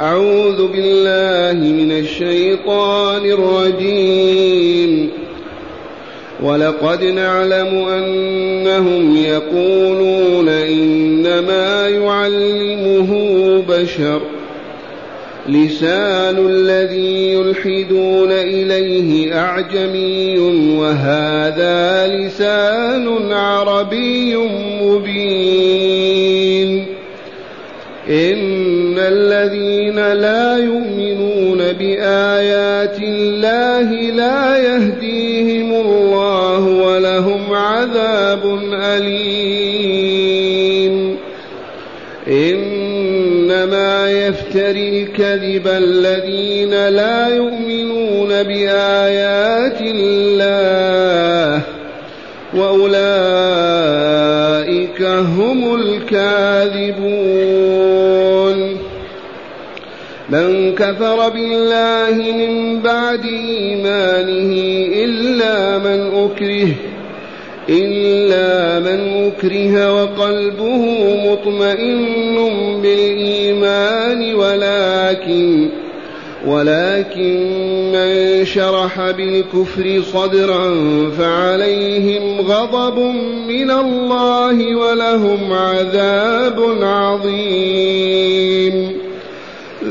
أعوذ بالله من الشيطان الرجيم. ولقد نعلم أنهم يقولون إنما يعلمه بشر. لسان الذي يلحدون إليه أعجمي وهذا لسان عربي مبين. إن الذين لا يؤمنون بآيات الله لا يهديهم الله ولهم عذاب أليم. إنما يفتري الكذب الذين لا يؤمنون بآيات الله وأولئك هم الكاذبون من كفر بالله من بعد إيمانه إلا من أكره إلا من أكره وقلبه مطمئن بالإيمان ولكن ولكن من شرح بالكفر صدرا فعليهم غضب من الله ولهم عذاب عظيم.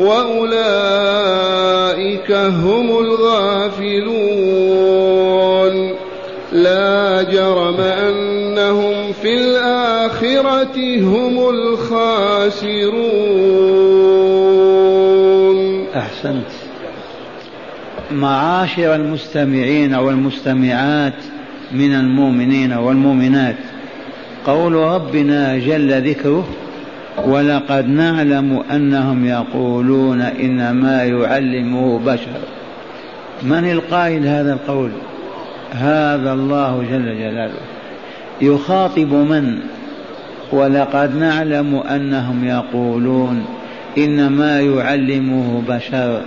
وأولئك هم الغافلون. لا جرم أنهم في الآخرة هم الخاسرون. أحسنت. معاشر المستمعين والمستمعات من المؤمنين والمؤمنات قول ربنا جل ذكره ولقد نعلم أنهم يقولون إنما يعلمه بشر. من القائل هذا القول؟ هذا الله جل جلاله. يخاطب من؟ ولقد نعلم أنهم يقولون إنما يعلمه بشر.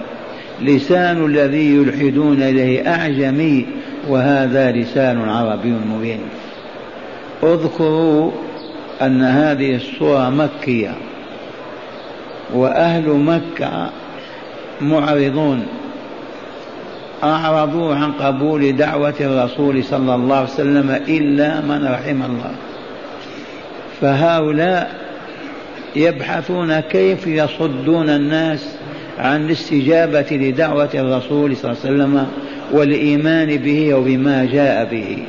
لسان الذي يلحدون إليه أعجمي وهذا لسان عربي مبين. اذكروا أن هذه الصورة مكية وأهل مكة معرضون أعرضوا عن قبول دعوة الرسول صلى الله عليه وسلم إلا من رحم الله. فهؤلاء يبحثون كيف يصدون الناس عن الاستجابة لدعوة الرسول صلى الله عليه وسلم والإيمان به وبما جاء به.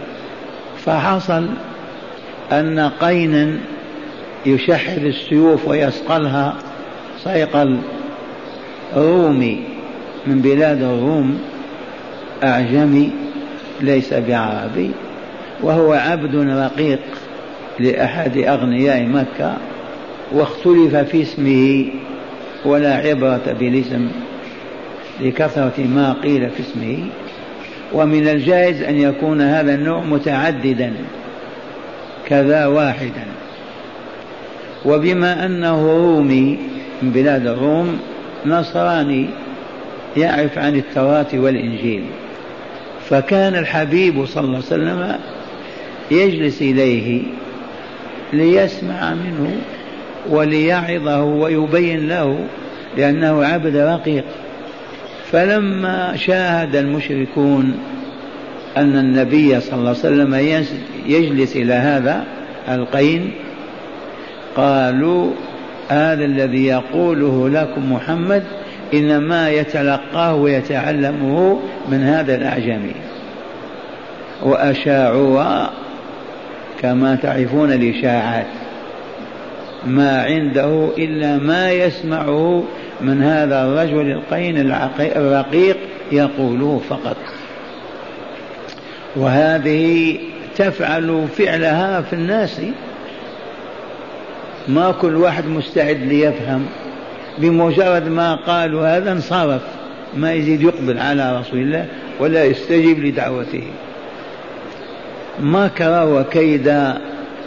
فحصل أن قينا يشحذ السيوف ويصقلها صيقل رومي من بلاد الروم أعجمي ليس بعربي وهو عبد رقيق لأحد أغنياء مكة واختلف في اسمه ولا عبرة بالاسم لكثرة ما قيل في اسمه ومن الجائز أن يكون هذا النوع متعددا. كذا واحدا. وبما أنه رومي من بلاد الروم نصراني يعرف عن التوراة والإنجيل. فكان الحبيب صلى الله عليه وسلم يجلس إليه ليسمع منه وليعظه ويبين له لأنه عبد رقيق. فلما شاهد المشركون أن النبي صلى الله عليه وسلم يجلس إلى هذا القين. قالوا هذا الذي يقوله لكم محمد إنما يتلقاه ويتعلمه من هذا الأعجمي. وأشاعوها كما تعرفون الإشاعات. ما عنده إلا ما يسمعه من هذا الرجل القين الرقيق يقوله فقط. وهذه تفعل فعلها في الناس. ما كل واحد مستعد ليفهم. بمجرد ما قالوا هذا انصرف. ما يزيد يقبل على رسول الله ولا يستجيب لدعوته. مكر وكيد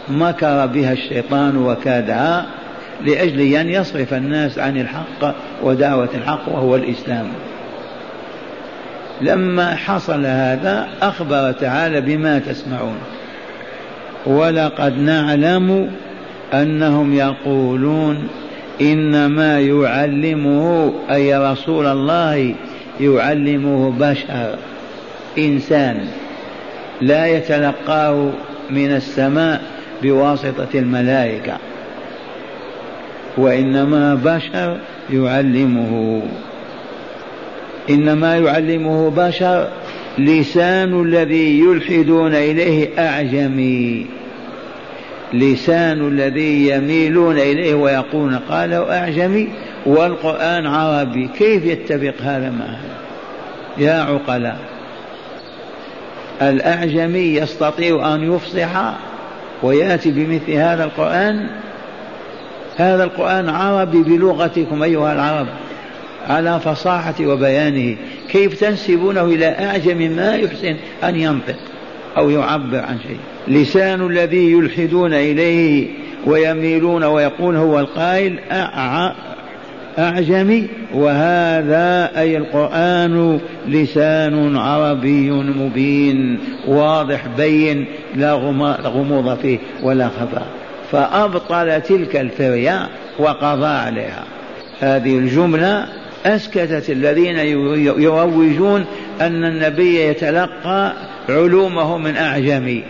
مكر بها الشيطان وكادها لأجل أن يصرف الناس عن الحق ودعوة الحق وهو الإسلام. لما حصل هذا أخبر تعالى بما تسمعون. ولقد نعلم أنهم يقولون إنما يعلمه أي رسول الله يعلمه بشر إنسان لا يتلقاه من السماء بواسطة الملائكة وإنما بشر يعلمه. إنما يعلمه بشر لسان الذي يلحدون إليه أعجمي. لسان الذي يميلون إليه ويقولون قالوا أعجمي. والقرآن عربي كيف يتفق هذا مع هذا يا عقلاء الأعجمي يستطيع أن يفصح ويأتي بمثل هذا القرآن. هذا القرآن عربي بلغتكم أيها العرب. على فصاحة وبيانه. كيف تنسبونه إلى أعجم ما يحسن أن ينطق أو يعبر عن شيء. لسان الذي يلحدون إليه ويميلون ويقول هو القائل أعجمي وهذا أي القرآن لسان عربي مبين واضح بين لا غموض فيه ولا خفاء فأبطل تلك الفرية وقضى عليها. هذه الجملة أسكتت الذين يروجون أن النبي يتلقى علومه من أعجمي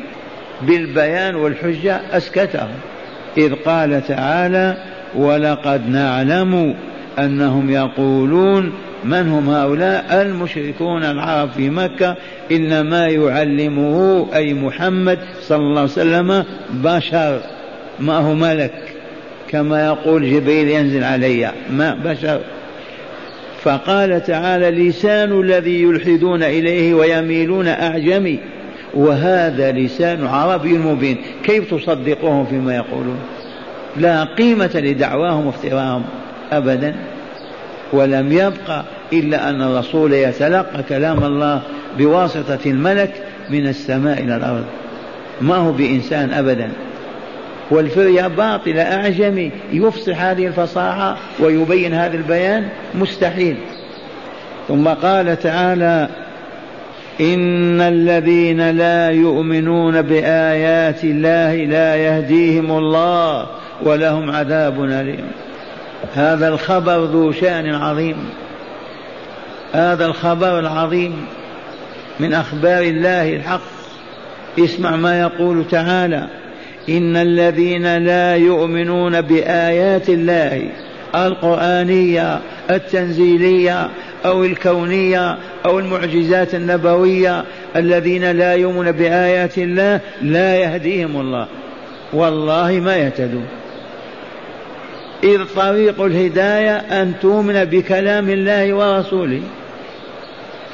بالبيان والحجة أسكتهم. إذ قال تعالى ولقد نعلم أنهم يقولون من هم هؤلاء المشركون العرب في مكة. إنما يعلمه أي محمد صلى الله عليه وسلم بشر. ما هو ملك؟ كما يقول جبريل ينزل علي. ما بشر؟ فقال تعالى لسان الذي يلحدون إليه ويميلون أعجمي وهذا لسان عربي مبين كيف تصدقهم فيما يقولون لا قيمة لدعواهم وافتراهم أبدا ولم يبقى إلا أن الرسول يتلقى كلام الله بواسطة الملك من السماء إلى الأرض ما هو بإنسان أبدا والفرية باطلة أعجمي. يفصح هذه الفصاحة ويبين هذا البيان مستحيل. ثم قال تعالى إن الذين لا يؤمنون بآيات الله لا يهديهم الله ولهم عذاب أليم. هذا الخبر ذو شأن عظيم. هذا الخبر العظيم من أخبار الله الحق. اسمع ما يقول تعالى إن الذين لا يؤمنون بآيات الله القرآنية التنزيلية أو الكونية أو المعجزات النبوية الذين لا يؤمنون بآيات الله لا يهديهم الله. والله ما يهتدون. إذ طريق الهداية أن تؤمن بكلام الله ورسوله.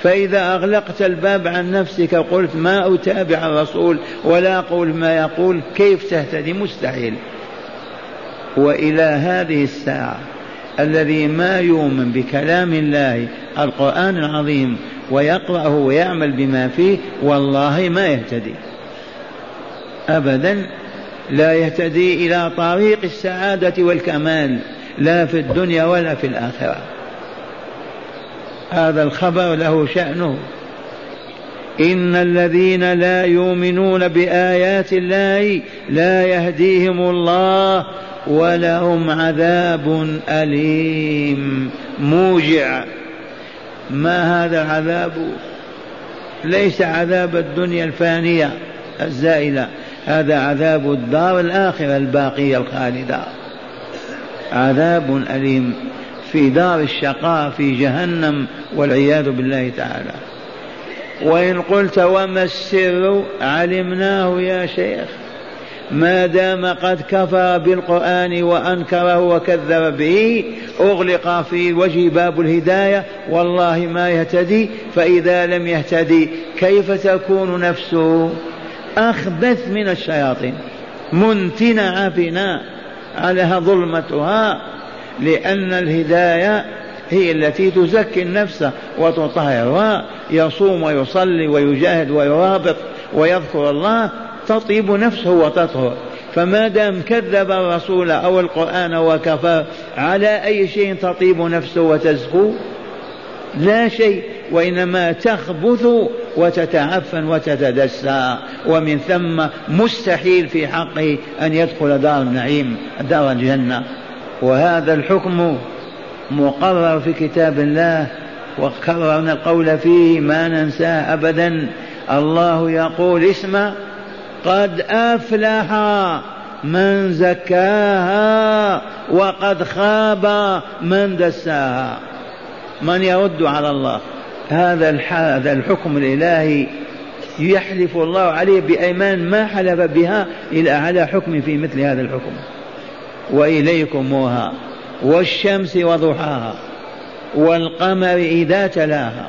فإذا أغلقت الباب عن نفسك قلت ما أتابع الرسول ولا أقول ما يقول كيف تهتدي؟ مستحيل. وإلى هذه الساعة الذي ما يؤمن بكلام الله القرآن العظيم ويقرأه ويعمل بما فيه والله ما يهتدي. أبدا لا يهتدي إلى طريق السعادة والكمال لا في الدنيا ولا في الآخرة. هذا الخبر له شأنه. إن الذين لا يؤمنون بآيات الله لا يهديهم الله ولهم عذاب أليم. موجع. ما هذا العذاب ليس عذاب الدنيا الفانية الزائلة. هذا عذاب الدار الآخرة الباقية الخالدة. عذاب أليم. في دار الشقاء في جهنم والعياذ بالله تعالى. وإن قلت وما السر علمناه يا شيخ. ما دام قد كفر بالقرآن وأنكره وكذب به أغلق في وجه باب الهداية والله ما يهتدي فإذا لم يهتدي كيف تكون نفسه؟ أخبث من الشياطين منتنة عفنا عليها ظلمتها. لأن الهداية هي التي تزكي النفس وتطهر يصوم ويصلي ويجاهد ويرابط ويذكر الله تطيب نفسه وتطهر. فما دام كذب الرسول أو القرآن وكفر على أي شيء تطيب نفسه وتزكو؟ لا شيء وإنما تخبث وتتعفن وتتدسى. ومن ثم مستحيل في حقه أن يدخل دار النعيم دار الجنة. وهذا الحكم مقرر في كتاب الله وكررنا القول فيه ما ننساه ابدا. الله يقول اسمع قد أفلح من زكاها وقد خاب من دساها. من يرد على الله؟ هذا هذا الحكم الإلهي يحلف الله عليه بأيمان ما حلف بها الا على حكم في مثل هذا الحكم. وإليكموها والشمس وضحاها والقمر إذا تلاها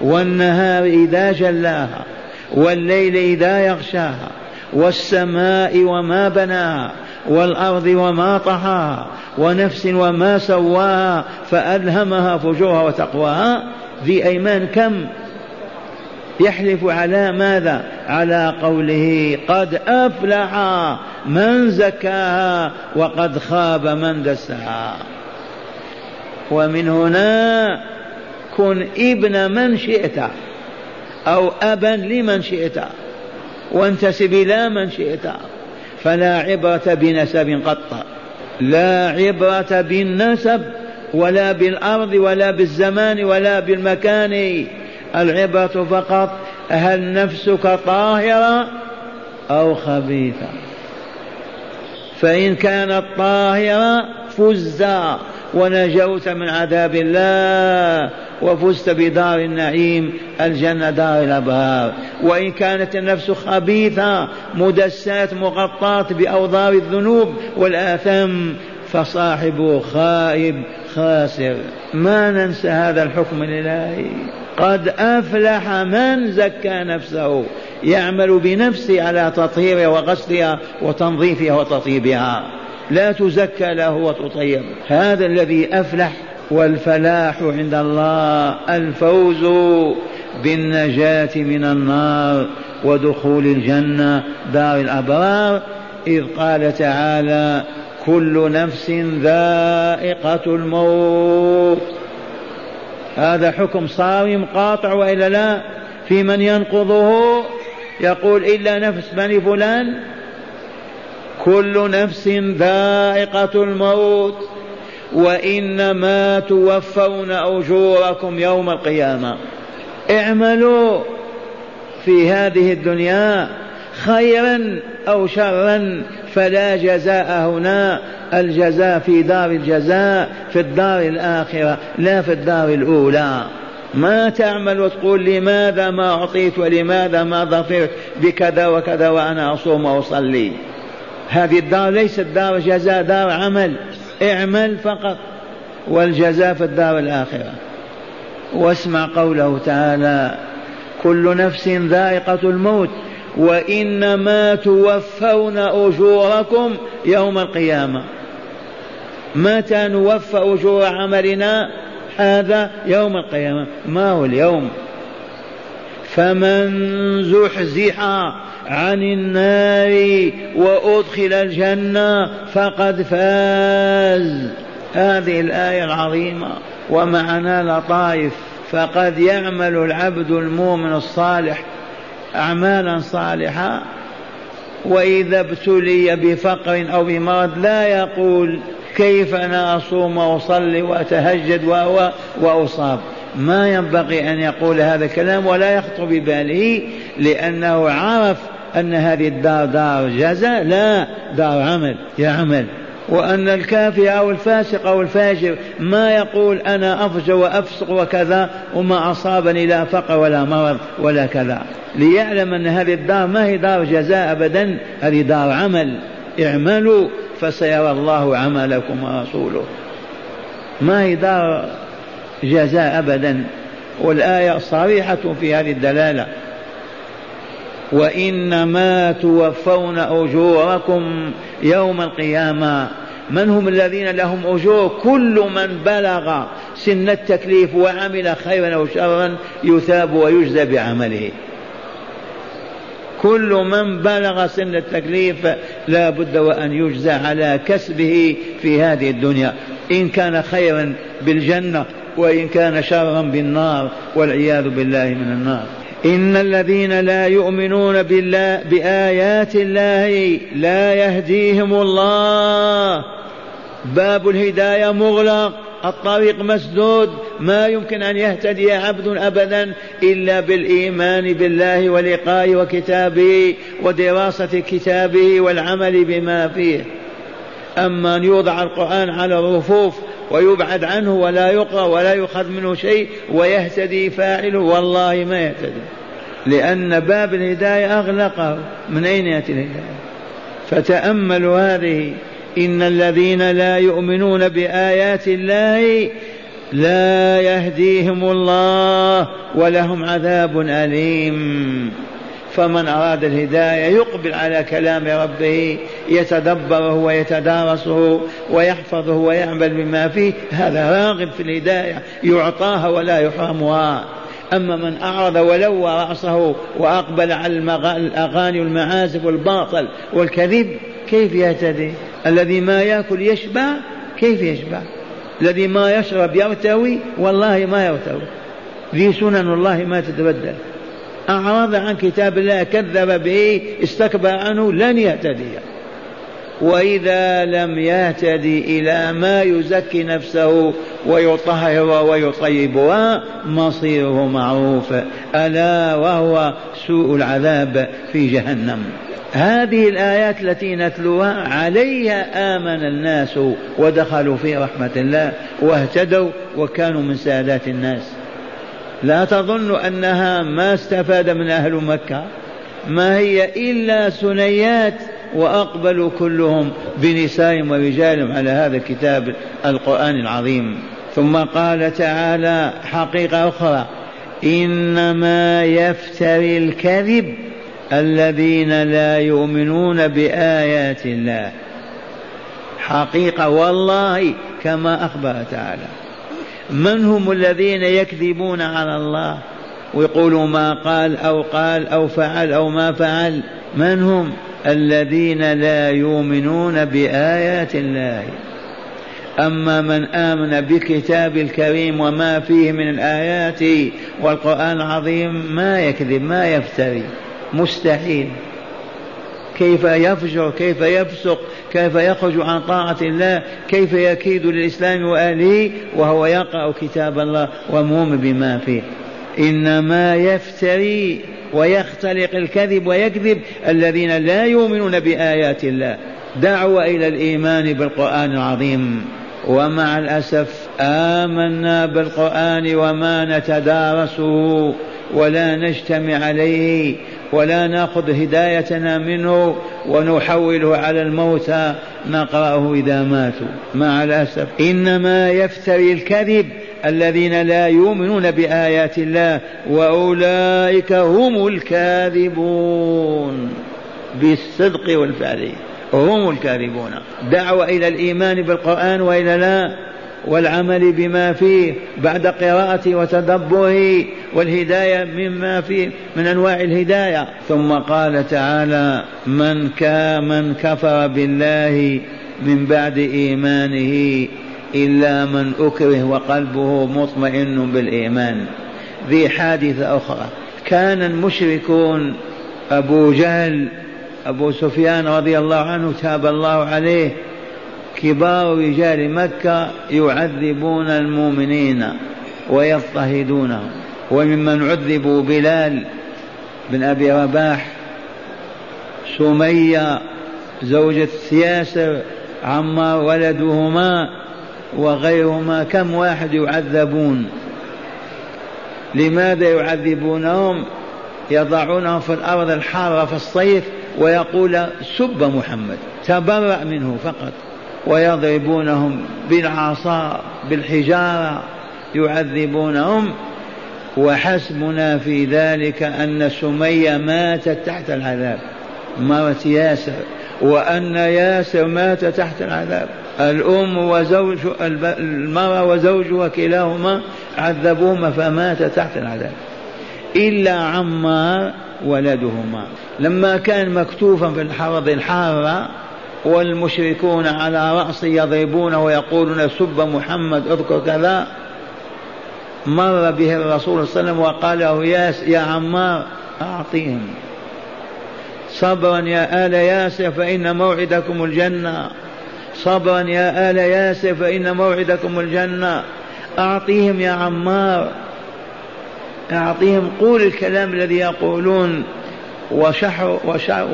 والنهار إذا جلاها والليل إذا يغشاها والسماء وما بناها والأرض وما طحاها ونفس وما سواها فألهمها فجورها وتقواها. ذي أيمان كم؟ يحلف على ماذا؟ على قوله قد أفلح من زكاها وقد خاب من دسها ومن هنا كن ابن من شئت أو أبا لمن شئت وانتسب إلى من شئت. فلا عبرة بنسب قط. لا عبرة بالنسب ولا بالأرض ولا بالزمان ولا بالمكان. العبرة فقط هل نفسك طاهرة أو خبيثة؟ فإن كانت طاهرة فزت ونجوت من عذاب الله وفزت بدار النعيم الجنة دار الأبرار وإن كانت النفس خبيثة مدساة مغطاة بأوضار الذنوب والآثام فصاحبه خائب خاسر. ما ننسى هذا الحكم الإلهي. قد أفلح من زكى نفسه يعمل بنفسه على تطهيرها وغسلها وتنظيفها وتطيبها. لا تزكى له وتطيب. هذا الذي أفلح والفلاح عند الله الفوز بالنجاة من النار ودخول الجنة دار الأبرار. إذ قال تعالى كل نفس ذائقة الموت. هذا حكم صارم قاطع وإلا لا؟ في من ينقضه يقول إلا نفس بني فلان. كل نفس ذائقة الموت وإنما توفون أجوركم يوم القيامة. اعملوا في هذه الدنيا خيرا أو شرا فلا جزاء هنا. الجزاء في دار الجزاء في الدار الآخرة لا في الدار الأولى. ما تعمل وتقول لماذا ما أعطيت ولماذا ما ظفرت؟ بكذا وكذا وأنا أصوم وأصلي. هذه الدار ليست دار جزاء دار عمل. اعمل فقط. والجزاء في الدار الآخرة. واسمع قوله تعالى كل نفس ذائقة الموت. وإنما توفون أجوركم يوم القيامة. متى نوفى أجور عملنا؟ هذا يوم القيامة. ما هو اليوم؟ فمن زحزح عن النار وأدخل الجنة فقد فاز. هذه الآية العظيمة. ومعنا لطائف. فقد يعمل العبد المؤمن الصالح أعمالا صالحة وإذا ابتلي بفقر أو بمرض لا يقول كيف أنا أصوم وأصلي وأتهجد وأصاب. ما ينبغي أن يقول هذا الكلام ولا يخطر بباله لأنه عرف أن هذه الدار دار جزاء لا دار عمل. يعمل وأن الكافر أو الفاسق أو الفاجر ما يقول أنا أفجر وأفسق وكذا وما أصابني لا فقر ولا مرض ولا كذا. ليعلم أن هذه الدار ما هي دار جزاء أبدا هذه دار عمل. اعملوا فسيرى الله عملكم ورسوله. ما هي دار جزاء أبدا. والآية صريحة في هذه الدلالة. وإنما توفون أجوركم يوم القيامة. من هم الذين لهم أجور؟ كل من بلغ سن التكليف وعمل خيرا أو شرا يثاب ويجزى بعمله. كل من بلغ سن التكليف لا بد وأن يجزى على كسبه في هذه الدنيا. إن كان خيرا بالجنة وإن كان شرا بالنار والعياذ بالله من النار. إن الذين لا يؤمنون بالله بآيات الله لا يهديهم الله. باب الهداية مغلق الطريق مسدود ما يمكن أن يهتدي عبد أبدا إلا بالإيمان بالله ولقائه وكتابه ودراسة كتابه والعمل بما فيه. أما أن يوضع القرآن على الرفوف ويبعد عنه ولا يقرأ ولا يؤخذ منه شيء ويهتدي فاعله. والله ما يهتدي لأن باب الهداية أغلقه من أين يأتي الهداية؟ فتأملوا هذه إن الذين لا يؤمنون بآيات الله لا يهديهم الله ولهم عذاب أليم. فمن أراد الهداية يقبل على كلام ربه يتدبره ويتدارسه ويحفظه ويعمل بما فيه هذا راغب في الهداية يعطاها ولا يحرمها. أما من أعرض ولوى رأسه وأقبل على الأغاني والمعازف والباطل والكذب كيف يهتدي؟ الذي ما يأكل يشبع كيف يشبع؟ الذي ما يشرب يرتوي والله ما يرتوي. ذي سنن الله ما تتبدل. أعرض عن كتاب الله كذب به استكبر عنه لن يهتدي. وإذا لم يهتدي إلى ما يزكي نفسه ويطهرها ويطيبها مصيره معروف ألا وهو سوء العذاب في جهنم. هذه الآيات التي نتلوها عليها آمن الناس ودخلوا في رحمة الله واهتدوا وكانوا من سادات الناس. لا تظن أنها ما استفاد من أهل مكة. ما هي إلا سنيات وأقبلوا كلهم بنسائهم ورجالهم على هذا الكتاب القرآن العظيم. ثم قال تعالى حقيقة أخرى إنما يفتري الكذب الذين لا يؤمنون بآيات الله. حقيقة والله كما أخبر تعالى. من هم الذين يكذبون على الله ويقولوا ما قال أو قال أو فعل أو ما فعل؟ من هم الذين لا يؤمنون بآيات الله؟ أما من آمن بكتاب الكريم وما فيه من الآيات والقرآن العظيم ما يكذب ما يفتري مستحيل. كيف يفجر كيف يفسق كيف يخرج عن طاعة الله كيف يكيد للإسلام وأهله وهو يقرأ كتاب الله ومؤمن بما فيه. إنما يفتري ويختلق الكذب ويكذب الذين لا يؤمنون بآيات الله. دعوة إلى الإيمان بالقرآن العظيم. ومع الأسف آمنا بالقرآن وما نتدارسه ولا نجتمع عليه. ولا ناخذ هدايتنا منه ونحوله على الموتى نقرأه إذا ماتوا. مع الأسف. إنما يفتري الكذب الذين لا يؤمنون بآيات الله وأولئك هم الكاذبون. بالصدق والفعل. هم الكاذبون. دعوة إلى الإيمان بالقرآن وإلى لا والعمل بما فيه بعد قراءته وتدبره والهداية مما فيه من أنواع الهداية. ثم قال تعالى من من كفر بالله من بعد إيمانه إلا من أكره وقلبه مطمئن بالإيمان. ذي حادثة أخرى. كان المشركون أبو جهل أبو سفيان رضي الله عنه تاب الله عليه كبار رجال مكة يعذبون المؤمنين ويضطهدونهم. وممن عذبوا بلال بن أبي رباح سمية زوجة ياسر عمار ولدهما وغيرهما كم واحد يعذبون؟ لماذا يعذبونهم؟ يضعونهم في الأرض الحارة في الصيف ويقول سب محمد تبرأ منه فقط. ويضربونهم بالعصا بالحجارة يعذبونهم. وحسبنا في ذلك أن سمية ماتت تحت العذاب. مرت ياسر وأن ياسر مات تحت العذاب. الأم وزوج المرأة وزوجها كلاهما عذبوهما فمات تحت العذاب. إلا عمار ولدهما. لما كان مكتوفا في الحرب الحارة والمشركون على رأسه يضربونه ويقولون سب محمد اذكر كذا. مر به الرسول صلى الله عليه وسلم وقال له يا عمار أعطيهم. صبرا يا آل ياسر فإن موعدكم الجنة. صبرا يا آل ياسر فإن موعدكم الجنة. أعطيهم يا عمار. أعطيهم قول الكلام الذي يقولون. وشح وشح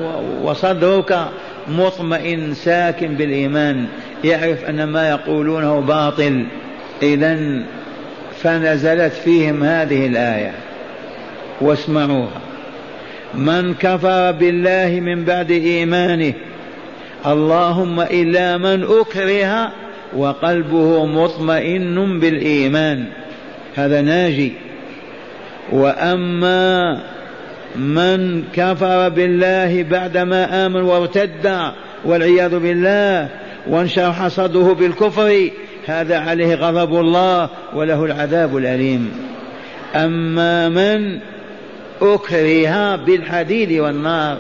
وصدرك مطمئن ساكن بالإيمان يعرف أن ما يقولونه باطل. إذا فنزلت فيهم هذه الآية. واسمعوها. من كفر بالله من بعد إيمانه اللهم إلا من أكره وقلبه مطمئن بالإيمان. هذا ناجي. وأما من كفر بالله بعدما آمن وارتد والعياذ بالله وانشرح صدره بالكفر هذا عليه غضب الله وله العذاب الأليم. أما من أكره بالحديد والنار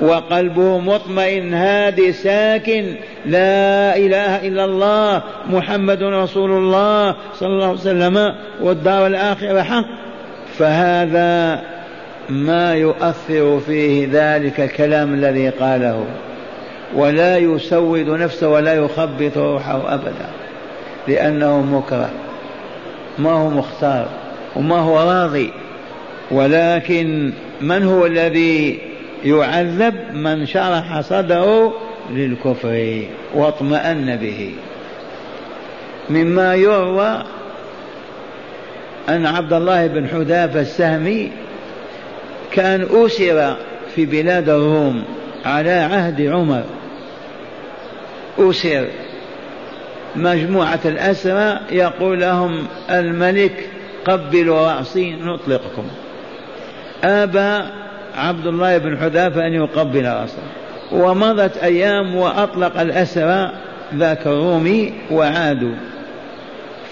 وقلبه مطمئن هادي ساكن لا إله إلا الله محمد رسول الله صلى الله عليه وسلم والدار الآخرة حق فهذا ما يؤثر فيه ذلك الكلام الذي قاله. ولا يسود نفسه ولا يخبط روحه أبدا لأنه مكره. ما هو مختار وما هو راضي. ولكن من هو الذي يعذب من شرح صدره للكفر واطمأن به؟ مما يروى أن عبد الله بن حذافة السهمي كأن أسر في بلاد الروم على عهد عمر. أسر. مجموعة الأسرى يقول لهم الملك قبلوا رأسي نطلقكم. أبى عبد الله بن حذافة أن يقبل رأسه. ومضت أيام وأطلق الأسرى ذاك الرومي وعادوا.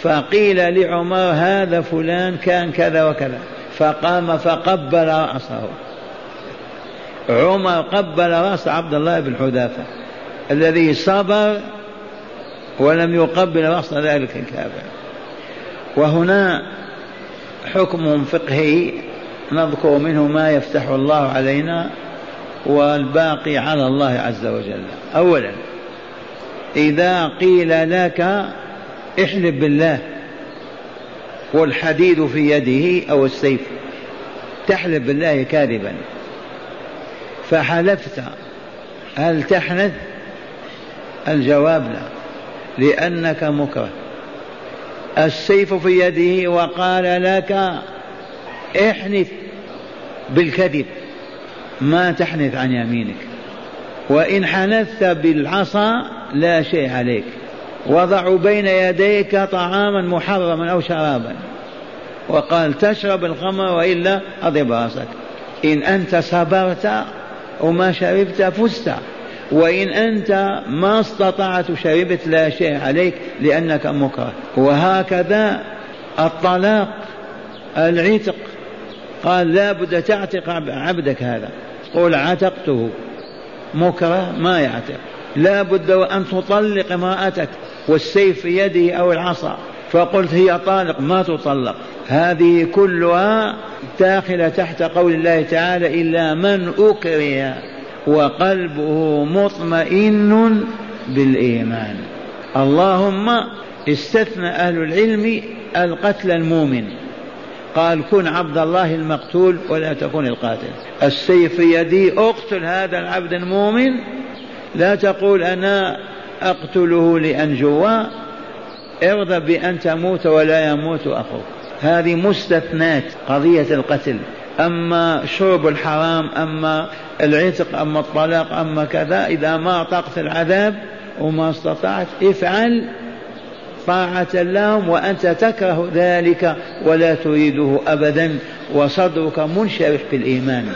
فقيل لعمر هذا فلان كان كذا وكذا. فقام فقبل رأسه. عمر قبل رأس عبد الله بن حذافة الذي صبر ولم يقبل رأس ذلك الكافر وهنا حكم فقهي نذكر منه ما يفتح الله علينا والباقي على الله عز وجل. اولا إذا قيل لك احلف بالله والحديد في يده أو السيف. تحلف بالله كاذبا. فحلفت. هل تحنث الجواب لا. لأنك مكره. السيف في يده وقال لك احنث بالكذب. ما تحنث عن يمينك. وإن حنثت بالعصا لا شيء عليك. وضعوا بين يديك طعاما محرما أو شرابا. وقال تشرب الخمر وإلا أضرب رأسك. إن أنت صبرت وما شربت فزت. وإن أنت ما استطعت شربت لا شيء عليك لأنك مكره. وهكذا الطلاق العتق. قال لا بد تعتق عبدك هذا. قول عتقته. مكره ما يعتق. لا بد وأن تطلق امرأتك. والسيف في يده أو العصا. فقلت هي طالق ما تطلق. هذه كلها داخلة تحت قول الله تعالى إلا من أكره وقلبه مطمئن بالإيمان. اللهم استثنى أهل العلم القتل المؤمن. قال كن عبد الله المقتول ولا تكن القاتل. السيف في يدي أقتل هذا العبد المؤمن. لا تقول أنا أقتله لانجو ارضى بأن تموت ولا يموت أخوك. هذه مستثنات قضية القتل. أما شرب الحرام أما العتق أما الطلاق أما كذا إذا ما طقت العذاب وما استطعت افعل طاعة لهم وأنت تكره ذلك ولا تريده أبدا. وصدرك منشرح بالإيمان.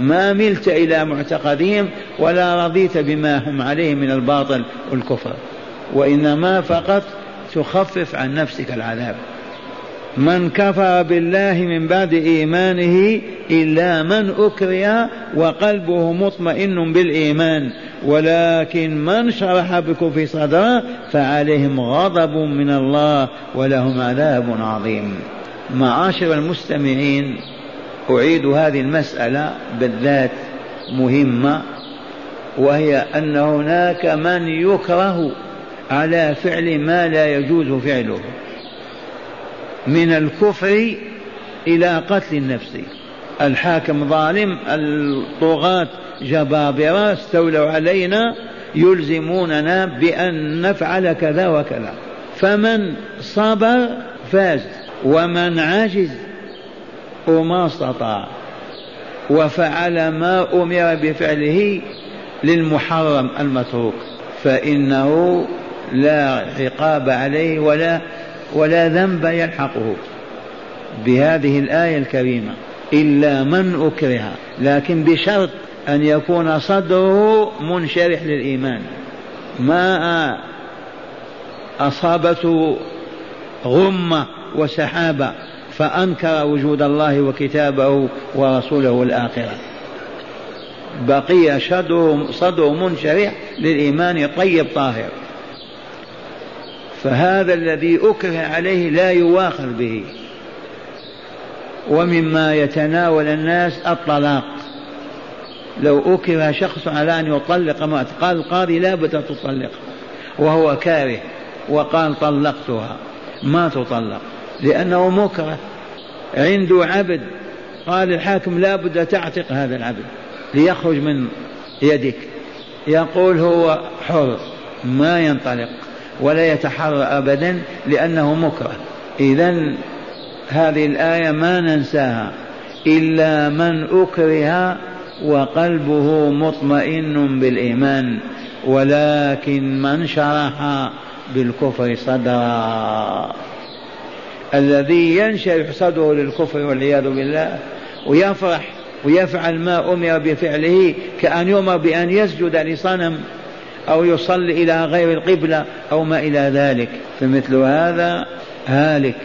ما ملت إلى معتقدهم ولا رضيت بما هم عليه من الباطل والكفر. وإنما فقط تخفف عن نفسك العذاب. من كفر بالله من بعد إيمانه إلا من أكره وقلبه مطمئن بالإيمان. ولكن من شرح بكفر صدره فعليهم غضب من الله ولهم عذاب عظيم. معاشر المستمعين أعيد هذه المسألة بالذات مهمة وهي أن هناك من يكره على فعل ما لا يجوز فعله من الكفر إلى قتل النفس. الحاكم ظالم الطغاة جبابرة استولوا علينا يلزموننا بأن نفعل كذا وكذا. فمن صبر فاز ومن عجز وما استطاع وفعل ما أمر بفعله للمحرم المتروك فإنه لا عقاب عليه ولا ولا ذنب يلحقه بهذه الآية الكريمة إلا من أكره لكن بشرط أن يكون صدره منشرح للإيمان. ما أصابته غمة وسحابة فأنكر وجود الله وكتابه ورسوله والآخرة بقي صدره, صدره منشرح للإيمان طيب طاهر. فهذا الذي أكره عليه لا يواخذ به. ومما يتناول الناس الطلاق. لو أكره شخص على أن يطلق امرأة قال القاضي لا بد تطلق. وهو كاره. وقال طلقتها. ما تطلق. لأنه مكره. عنده عبد قال الحاكم لا بد تعتق هذا العبد ليخرج من يدك. يقول هو حر ما ينطلق ولا يتحرى أبدا لأنه مكره. إذا هذه الآية ما ننساها إلا من أكره وقلبه مطمئن بالإيمان ولكن من شرح بالكفر صدرا. الذي ينشرح صدره للكفر والعياذ بالله ويفرح ويفعل ما أمر بفعله كأن يؤمر بأن يسجد لصنم أو يصلي إلى غير القبلة أو ما إلى ذلك. فمثل هذا هالك.